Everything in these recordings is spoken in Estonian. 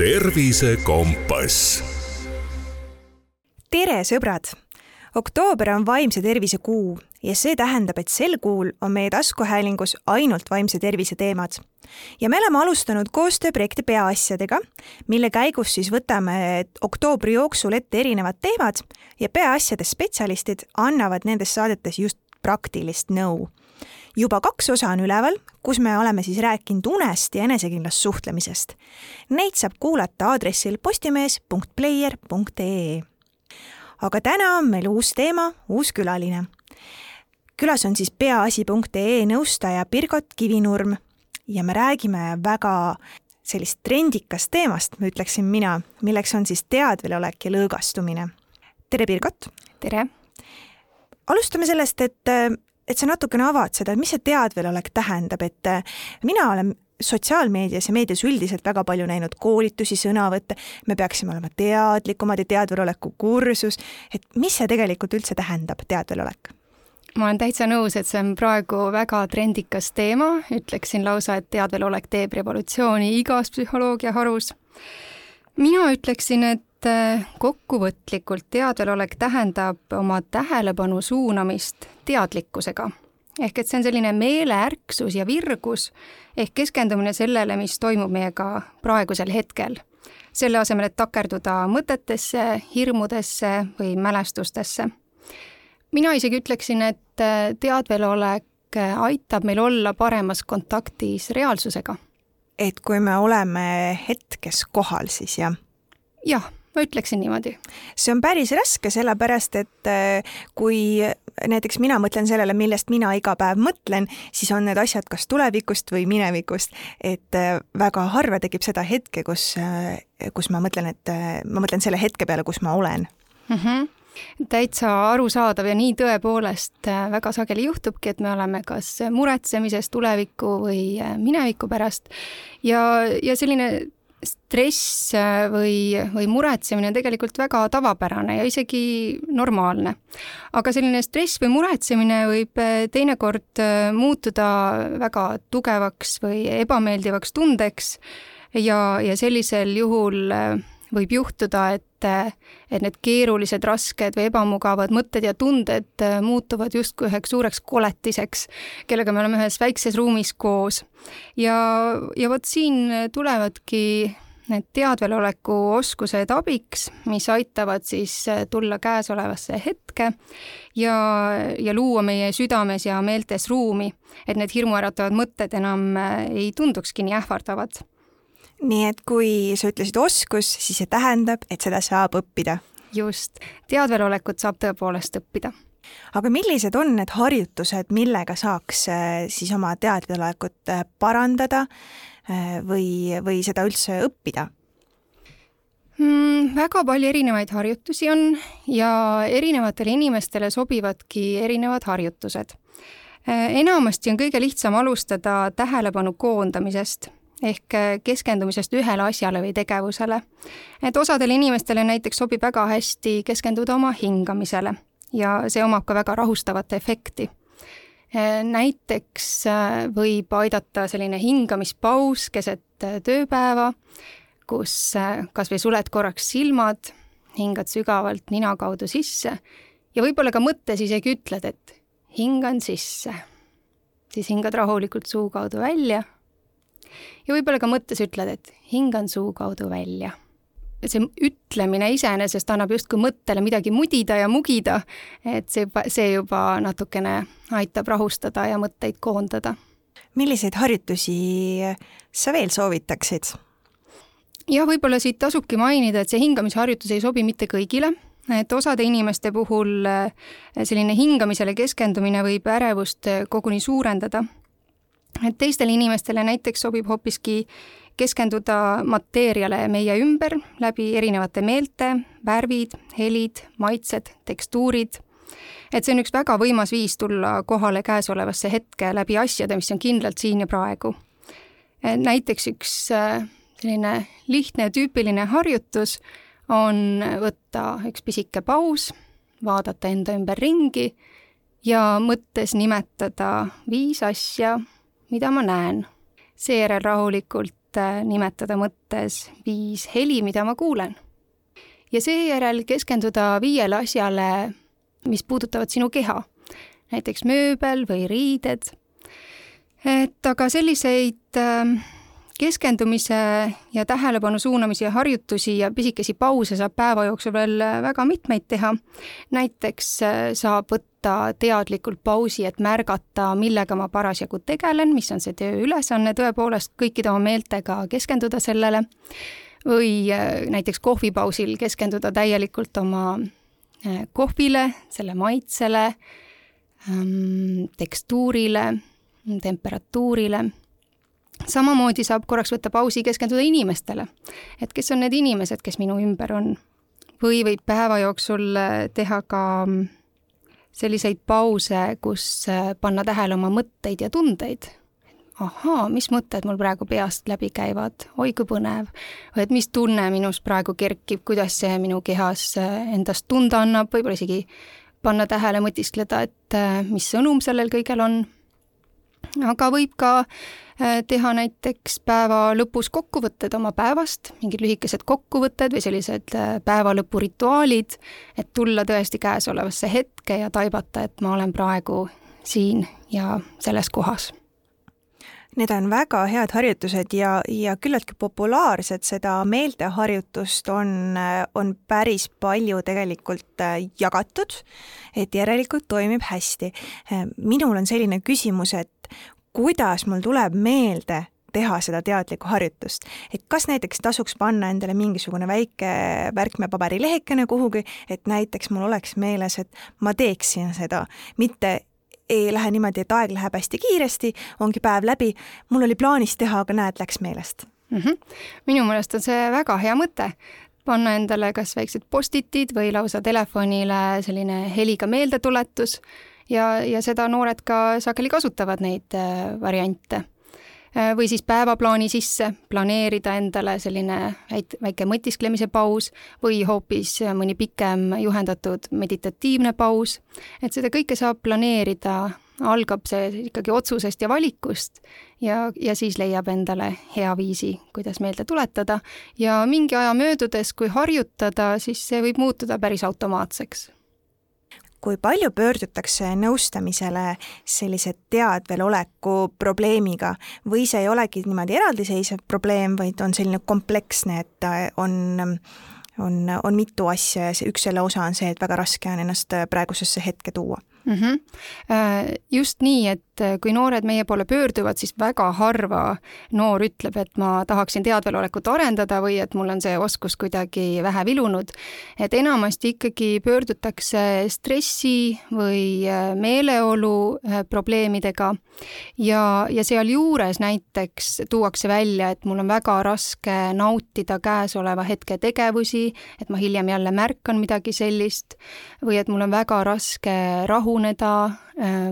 tervisekompass. tere, sõbrad! oktoober on vaimse tervise kuu ja see tähendab, et sel kuul on meie taskuhäälingus ainult vaimse tervise teemad. ja me oleme alustanud koostööprojekti Peaasjadega, mille käigus siis võtame oktoobri jooksul ette erinevad teemad ja peaasjade spetsialistid annavad nendes saadetes just praktilist nõu juba kaks osa on üleval, kus me oleme siis rääkinud unest ja enesekindlast suhtlemisest. Neid saab kuulata aadressil postimees.player.ee. aga täna on meil uus teema, uus külaline. külas on siis peaasi.ee nõustaja Birgot Kivinurm ja me räägime väga sellist trendikast teemast, ma ütleksin mina, milleks on siis teadvelolek ja lõõgastumine. tere, Birgot! tere! alustame sellest, et et sa natukene avad seda, et mis see teadvelolek tähendab, et äh, mina olen sotsiaalmeedias ja meedias üldiselt väga palju näinud koolitusi, sõnavõtte, me peaksime olema teadlikumad ja teadveloleku kursus, et mis see tegelikult üldse tähendab, teadvelolek? ma olen täitsa nõus, et see on praegu väga trendikas teema, ütleksin lausa, et teadvelolek teeb revolutsiooni igas psühholoogiaharus. mina ütleksin, et äh, kokkuvõtlikult teadvelolek tähendab oma tähelepanu suunamist teadlikkusega. ehk et see on selline meeleärksus ja virgus ehk keskendumine sellele, mis toimub meiega praegusel hetkel. selle asemel, et takerduda mõtetesse, hirmudesse või mälestustesse. mina isegi ütleksin, et teadvelolek aitab meil olla paremas kontaktis reaalsusega. et kui me oleme hetkes kohal, siis jah? jah ma ütleksin niimoodi. see on päris raske, sellepärast et äh, kui näiteks mina mõtlen sellele, millest mina iga päev mõtlen, siis on need asjad kas tulevikust või minevikust. et äh, väga harva tekib seda hetke, kus, äh, kus ma mõtlen, et ma mõtlen selle hetke peale, kus ma olen mm. -hmm täitsa arusaadav ja nii tõepoolest väga sageli juhtubki, et me oleme kas muretsemises tuleviku või mineviku pärast ja, ja selline stress äh, või, või muretsemine on tegelikult väga tavapärane ja isegi normaalne. aga selline stress või muretsemine võib äh, teinekord äh, muutuda väga tugevaks või ebameeldivaks tundeks ja, ja sellisel juhul võib juhtuda, et, et need keerulised, rasked või ebamugavad mõtted ja tunded muutuvad justkui üheks suureks koletiseks, kellega me oleme ühes väikses ruumis koos. ja, ja vot siin tulevadki need teadveloleku oskused abiks, mis aitavad siis äh, tulla käesolevasse hetke ja, ja luua meie südames ja meeltes ruumi, et need hirmuäratavad mõtted enam äh, ei tundukski nii ähvardavad. Nii et kui sa ütlesid oskus, siis see tähendab, et seda saab õppida? just, teadvelolekut saab tõepoolest õppida aga millised on need harjutused, millega saaks äh, siis oma teadvelolekut parandada Äh, või, või seda üldse õppida mm,? väga palju erinevaid harjutusi on ja erinevatele inimestele sobivadki erinevad harjutused. Äh, enamasti on kõige lihtsam alustada tähelepanu koondamisest ehk äh, keskendumisest ühele asjale või tegevusele. et osadele inimestele näiteks sobib väga hästi keskenduda oma hingamisele ja see omab ka väga rahustavat efekti Äh, näiteks äh, võib aidata selline hingamispaus keset tööpäeva, kus kas või suled korraks silmad, hingad sügavalt nina kaudu sisse ja võib-olla ka mõttes isegi ütled, et hingan sisse. siis hingad rahulikult suu kaudu välja. Ja võib-olla ka mõttes ütled, et hingan suu kaudu välja see ütlemine iseenesest annab justkui mõttele midagi mudida ja mugida, et see, see juba natukene aitab rahustada ja mõtteid koondada. milliseid harjutusi sa veel soovitaksid? jah, võib-olla siit tasubki mainida, et see hingamisharjutus ei sobi mitte kõigile, et osade inimeste puhul eh, selline hingamisele keskendumine võib ärevust koguni suurendada. Et teistele inimestele näiteks sobib hoopiski keskenduda mateeriale meie ümber läbi erinevate meelte, värvid, helid, maitsed, tekstuurid. et see on üks väga võimas viis tulla kohale käesolevasse hetke läbi asjade, mis on kindlalt siin ja praegu. näiteks üks äh, selline lihtne ja tüüpiline harjutus on võtta üks pisike paus, vaadata enda ümber ringi ja mõttes nimetada viis asja, mida ma näen. seejärel rahulikult äh, nimetada mõttes viis heli, mida ma kuulen. ja seejärel keskenduda viiele asjale, mis puudutavad sinu keha, näiteks mööbel või riided. et aga selliseid äh, keskendumise ja tähelepanu suunamise harjutusi ja pisikesi pause saab päeva jooksul veel väga mitmeid teha. näiteks äh, saab võtta teadlikult pausi, et märgata, millega ma parasjagu tegelen, mis on see tööülesanne, tõepoolest kõikide oma meeltega keskenduda sellele, või äh, näiteks kohvipausil keskenduda täielikult oma äh, kohvile, selle maitsele, ähm, tekstuurile, temperatuurile samamoodi saab korraks võtta pausi, keskenduda inimestele. et kes on need inimesed, kes minu ümber on. või võib päeva jooksul äh, teha ka selliseid pause, kus äh, panna tähele oma mõtteid ja tundeid. ahaa, mis mõtted mul praegu peast läbi käivad, oi kui põnev. või et mis tunne minus praegu kerkib, kuidas see minu kehas äh, endast tunda annab, võib-olla isegi panna tähele, mõtiskleda, et mis sõnum sellel kõigel on. aga võib ka Äh, teha näiteks päeva lõpus kokkuvõtted oma päevast, mingid lühikesed kokkuvõtted või sellised äh, päeva lõpu rituaalid, et tulla tõesti käesolevasse hetke ja taibata, et ma olen praegu siin ja selles kohas Need on väga head harjutused ja, ja küllaltki populaarsed, seda meelteharjutust on, on päris palju tegelikult äh, jagatud, et järelikult toimib hästi. minul on selline küsimus, et kuidas mul tuleb meelde teha seda teadlikku harjutust. et kas näiteks tasuks panna endale mingisugune väike värkmepaberilehekene kuhugi, et näiteks mul oleks meeles, et ma teeksin seda, mitte ei lähe niimoodi, et aeg läheb hästi kiiresti, ongi päev läbi, mul oli plaanis teha, aga näed, läks meelest mm. -hmm. minu meelest on see väga hea mõte, panna endale kas väiksed postitid või lausa telefonile selline heliga meeldetuletus ja, ja seda noored ka sageli kasutavad, neid äh, variante. Äh, või siis päevaplaani sisse planeerida endale selline väik-, väike mõtisklemise paus või hoopis mõni pikem juhendatud meditatiivne paus. et seda kõike saab planeerida, algab see ikkagi otsusest ja valikust ja, ja siis leiab endale hea viisi, kuidas meelde tuletada ja mingi aja möödudes, kui harjutada, siis see võib muutuda päris automaatseks kui palju pöördutakse nõustamisele sellise teadveloleku probleemiga või see ei olegi niimoodi eraldiseisev probleem, vaid on selline kompleksne, et on, on, on mitu asja ja see üks selle osa on see, et väga raske on ennast praegusesse hetke tuua mm. -hmm. Just nii, et kui noored meie poole pöörduvad, siis väga harva noor ütleb, et ma tahaksin teadvelolekut arendada või et mul on see oskus kuidagi vähe vilunud. et enamasti ikkagi pöördutakse stressi või äh, meeleolu äh, probleemidega ja, ja sealjuures näiteks tuuakse välja, et mul on väga raske nautida käesoleva hetke tegevusi, et ma hiljem jälle märkan midagi sellist või et mul on väga raske rahuneda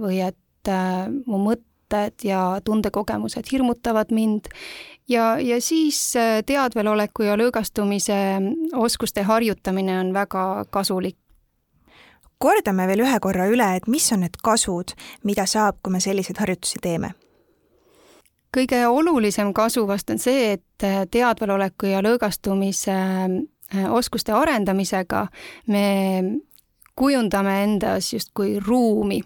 või et äh, mu mõtted ja tundekogemused hirmutavad mind. Ja, ja siis äh, teadveloleku ja lõõgastumise oskuste harjutamine on väga kasulik. Kordame veel ühe korra üle, et mis on need kasud, mida saab, kui me selliseid harjutusi teeme? kõige olulisem kasu vast on see, et teadveloleku ja lõõgastumise oskuste arendamisega me kujundame endas justkui ruumi,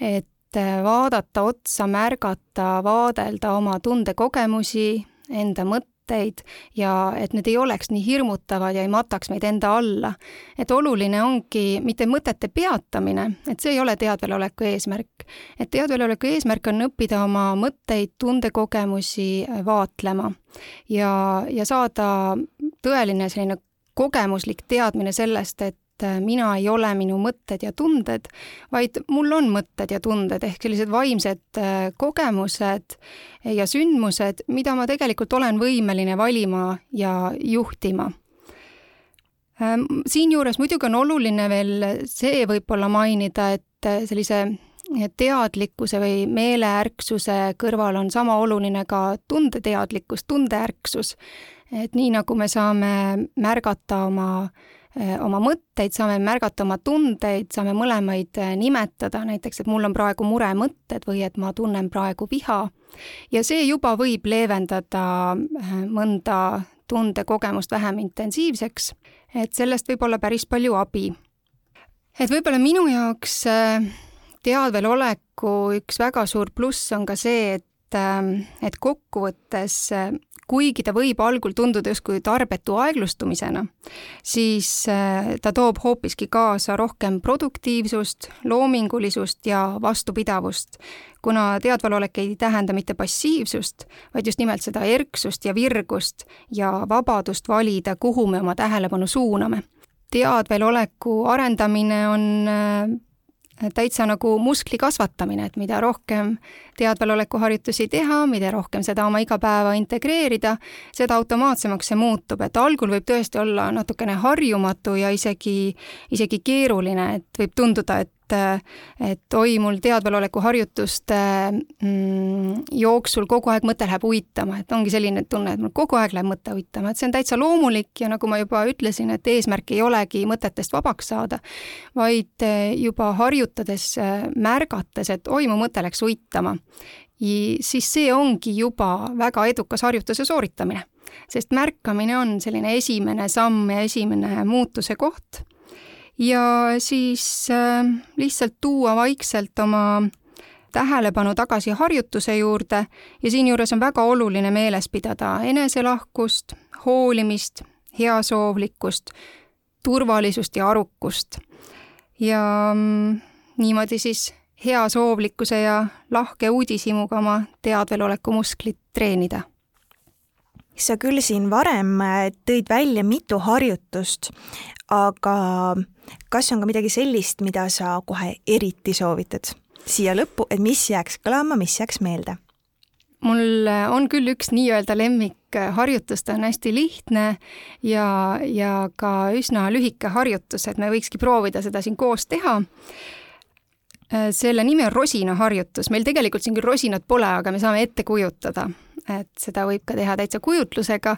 et äh, vaadata otsa, märgata, vaadelda oma tundekogemusi, enda mõtteid ja et need ei oleks nii hirmutavad ja ei mataks meid enda alla. et oluline ongi mitte mõtete peatamine, et see ei ole teadveloleku eesmärk. et teadveloleku eesmärk on õppida oma mõtteid, tundekogemusi äh, vaatlema ja, ja saada tõeline selline kogemuslik teadmine sellest, et mina ei ole minu mõtted ja tunded, vaid mul on mõtted ja tunded ehk sellised vaimsed äh, kogemused ja sündmused, mida ma tegelikult olen võimeline valima ja juhtima. Ähm, siinjuures muidugi on oluline veel see võib-olla mainida, et äh, sellise teadlikkuse või meeleärksuse kõrval on sama oluline ka tundeteadlikkus, tundeärksus. et nii, nagu me saame märgata oma oma mõtteid, saame märgata oma tundeid, saame mõlemaid nimetada, näiteks et mul on praegu muremõtted või et ma tunnen praegu viha. ja see juba võib leevendada mõnda tundekogemust vähem intensiivseks, et sellest võib olla päris palju abi. et võib-olla minu jaoks teadvel oleku üks väga suur pluss on ka see, et et kokkuvõttes kuigi ta võib algul tunduda justkui tarbetu aeglustumisena, siis äh, ta toob hoopiski kaasa rohkem produktiivsust, loomingulisust ja vastupidavust, kuna teadvalolek ei tähenda mitte passiivsust, vaid just nimelt seda erksust ja virgust ja vabadust valida, kuhu me oma tähelepanu suuname. Teadveloleku arendamine on äh, täitsa nagu muskli kasvatamine, et mida rohkem teadvaloleku harjutusi teha, mida rohkem seda oma igapäeva integreerida, seda automaatsemaks see muutub, et algul võib tõesti olla natukene harjumatu ja isegi, isegi keeruline, et võib tunduda, et et, et oi, mul teadvaloleku harjutuste mm, jooksul kogu aeg mõte läheb uitama, et ongi selline tunne, et mul kogu aeg läheb mõte uitama, et see on täitsa loomulik ja nagu ma juba ütlesin, et eesmärk ei olegi mõtetest vabaks saada, vaid juba harjutades, märgates, et oi, mu mõte läks uitama, siis see ongi juba väga edukas harjutuse sooritamine. Sest märkamine on selline esimene samm ja esimene muutuse koht ja siis äh, lihtsalt tuua vaikselt oma tähelepanu tagasi harjutuse juurde ja siinjuures on väga oluline meeles pidada eneselahkust, hoolimist, heasoovlikkust, turvalisust ja arukust. ja mm, niimoodi siis heasoovlikkuse ja lahke uudishimuga oma teadveloleku musklit treenida sa küll siin varem äh, tõid välja mitu harjutust, aga kas on ka midagi sellist, mida sa kohe eriti soovitad siia lõppu, et mis jääks kõlama, mis jääks meelde? mul on küll üks nii-öelda lemmikharjutus, ta on hästi lihtne ja, ja ka üsna lühike harjutus, et me võikski proovida seda siin koos teha. Selle nimi on rosinaharjutus, meil tegelikult siin küll rosinat pole, aga me saame ette kujutada, et seda võib ka teha täitsa kujutlusega.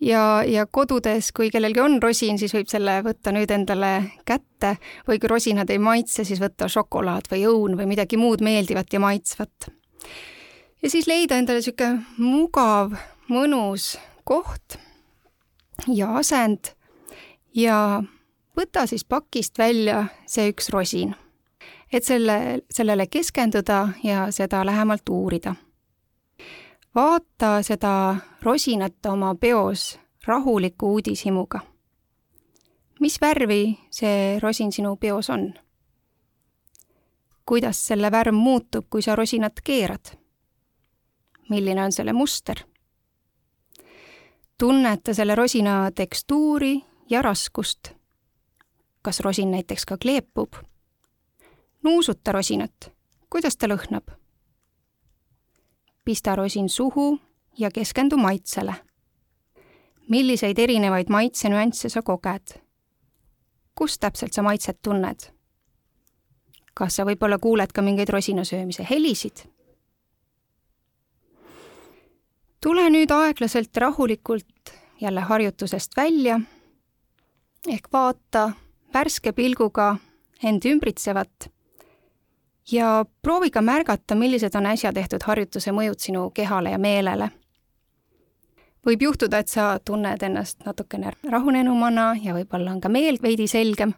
Ja, ja kodudes, kui kellelgi on rosin, siis võib selle võtta nüüd endale kätte. Või kui rosinad ei maitse, siis võtta šokolaad või õun või midagi muud meeldivat ja maitsvat. ja siis leida endale niisugune mugav, mõnus koht ja asend. Ja võta siis pakist välja see üks rosin, et selle, sellele keskenduda ja seda lähemalt uurida vaata seda rosinat oma peos rahuliku uudishimuga. mis värvi see rosin sinu peos on? kuidas selle värv muutub, kui sa rosinat keerad? milline on selle muster? tunneta selle rosina tekstuuri ja raskust. kas rosin näiteks ka kleepub? nuusuta rosinat, kuidas ta lõhnab pista rosin suhu ja keskendu maitsele. milliseid erinevaid maitsenüansse sa koged? kus täpselt sa maitset tunned? kas sa võib-olla kuuled ka mingeid rosina söömise helisid? tule nüüd aeglaselt rahulikult jälle harjutusest välja ehk vaata värske pilguga end ümbritsevat ja proovi ka märgata, millised on äsja tehtud harjutuse mõjud sinu kehale ja meelele. võib juhtuda, et sa tunned ennast natukene rahunenumana ja võib-olla on ka meel veidi selgem.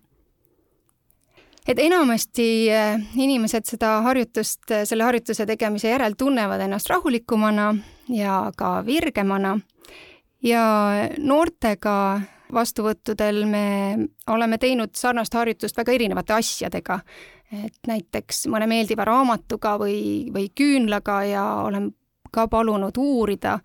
et enamasti eh, inimesed seda harjutust, eh, selle harjutuse tegemise järel tunnevad ennast rahulikumana ja ka virgemana ja noortega vastuvõttudel me oleme teinud sarnast harjutust väga erinevate asjadega et näiteks mõne meeldiva raamatuga või, või küünlaga ja olen ka palunud uurida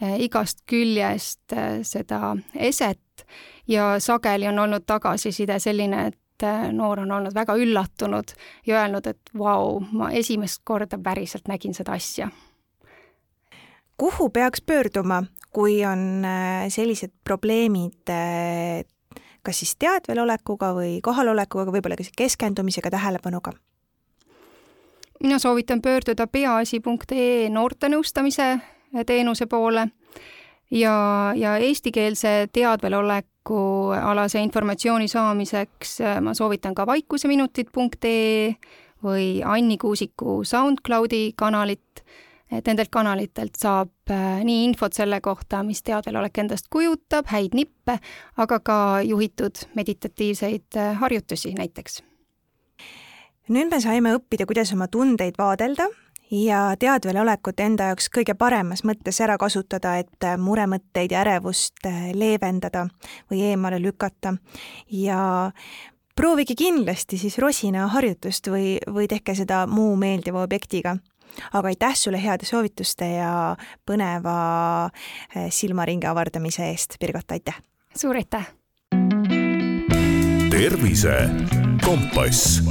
eh, igast küljest eh, seda eset ja sageli on olnud tagasiside selline, et eh, noor on olnud väga üllatunud ja öelnud, et vau, ma esimest korda päriselt nägin seda asja. kuhu peaks pöörduma, kui on sellised probleemid kas siis teadvelolekuga või kohalolekuga, võib-olla ka keskendumisega, tähelepanuga? mina soovitan pöörduda peaasi.ee noortenõustamise teenuse poole ja, ja eestikeelse teadveloleku alase informatsiooni saamiseks ma soovitan ka vaikuseminutid.ee või Anni Kuusiku SoundCloudi kanalit, et nendelt kanalitelt saab äh, nii infot selle kohta, mis teadvelolek endast kujutab, häid nippe, aga ka juhitud meditatiivseid äh, harjutusi näiteks. nüüd me saime õppida, kuidas oma tundeid vaadelda ja teadvelolekut enda jaoks kõige paremas mõttes ära kasutada, et muremõtteid ja ärevust äh, leevendada või eemale lükata. ja proovige kindlasti siis rosinaharjutust või, või tehke seda muu meeldiva objektiga. Aga aitäh sulle heade soovituste ja põneva äh, silmaringi avardamise eest, Birgot, aitäh! suur aitäh! tervise kompass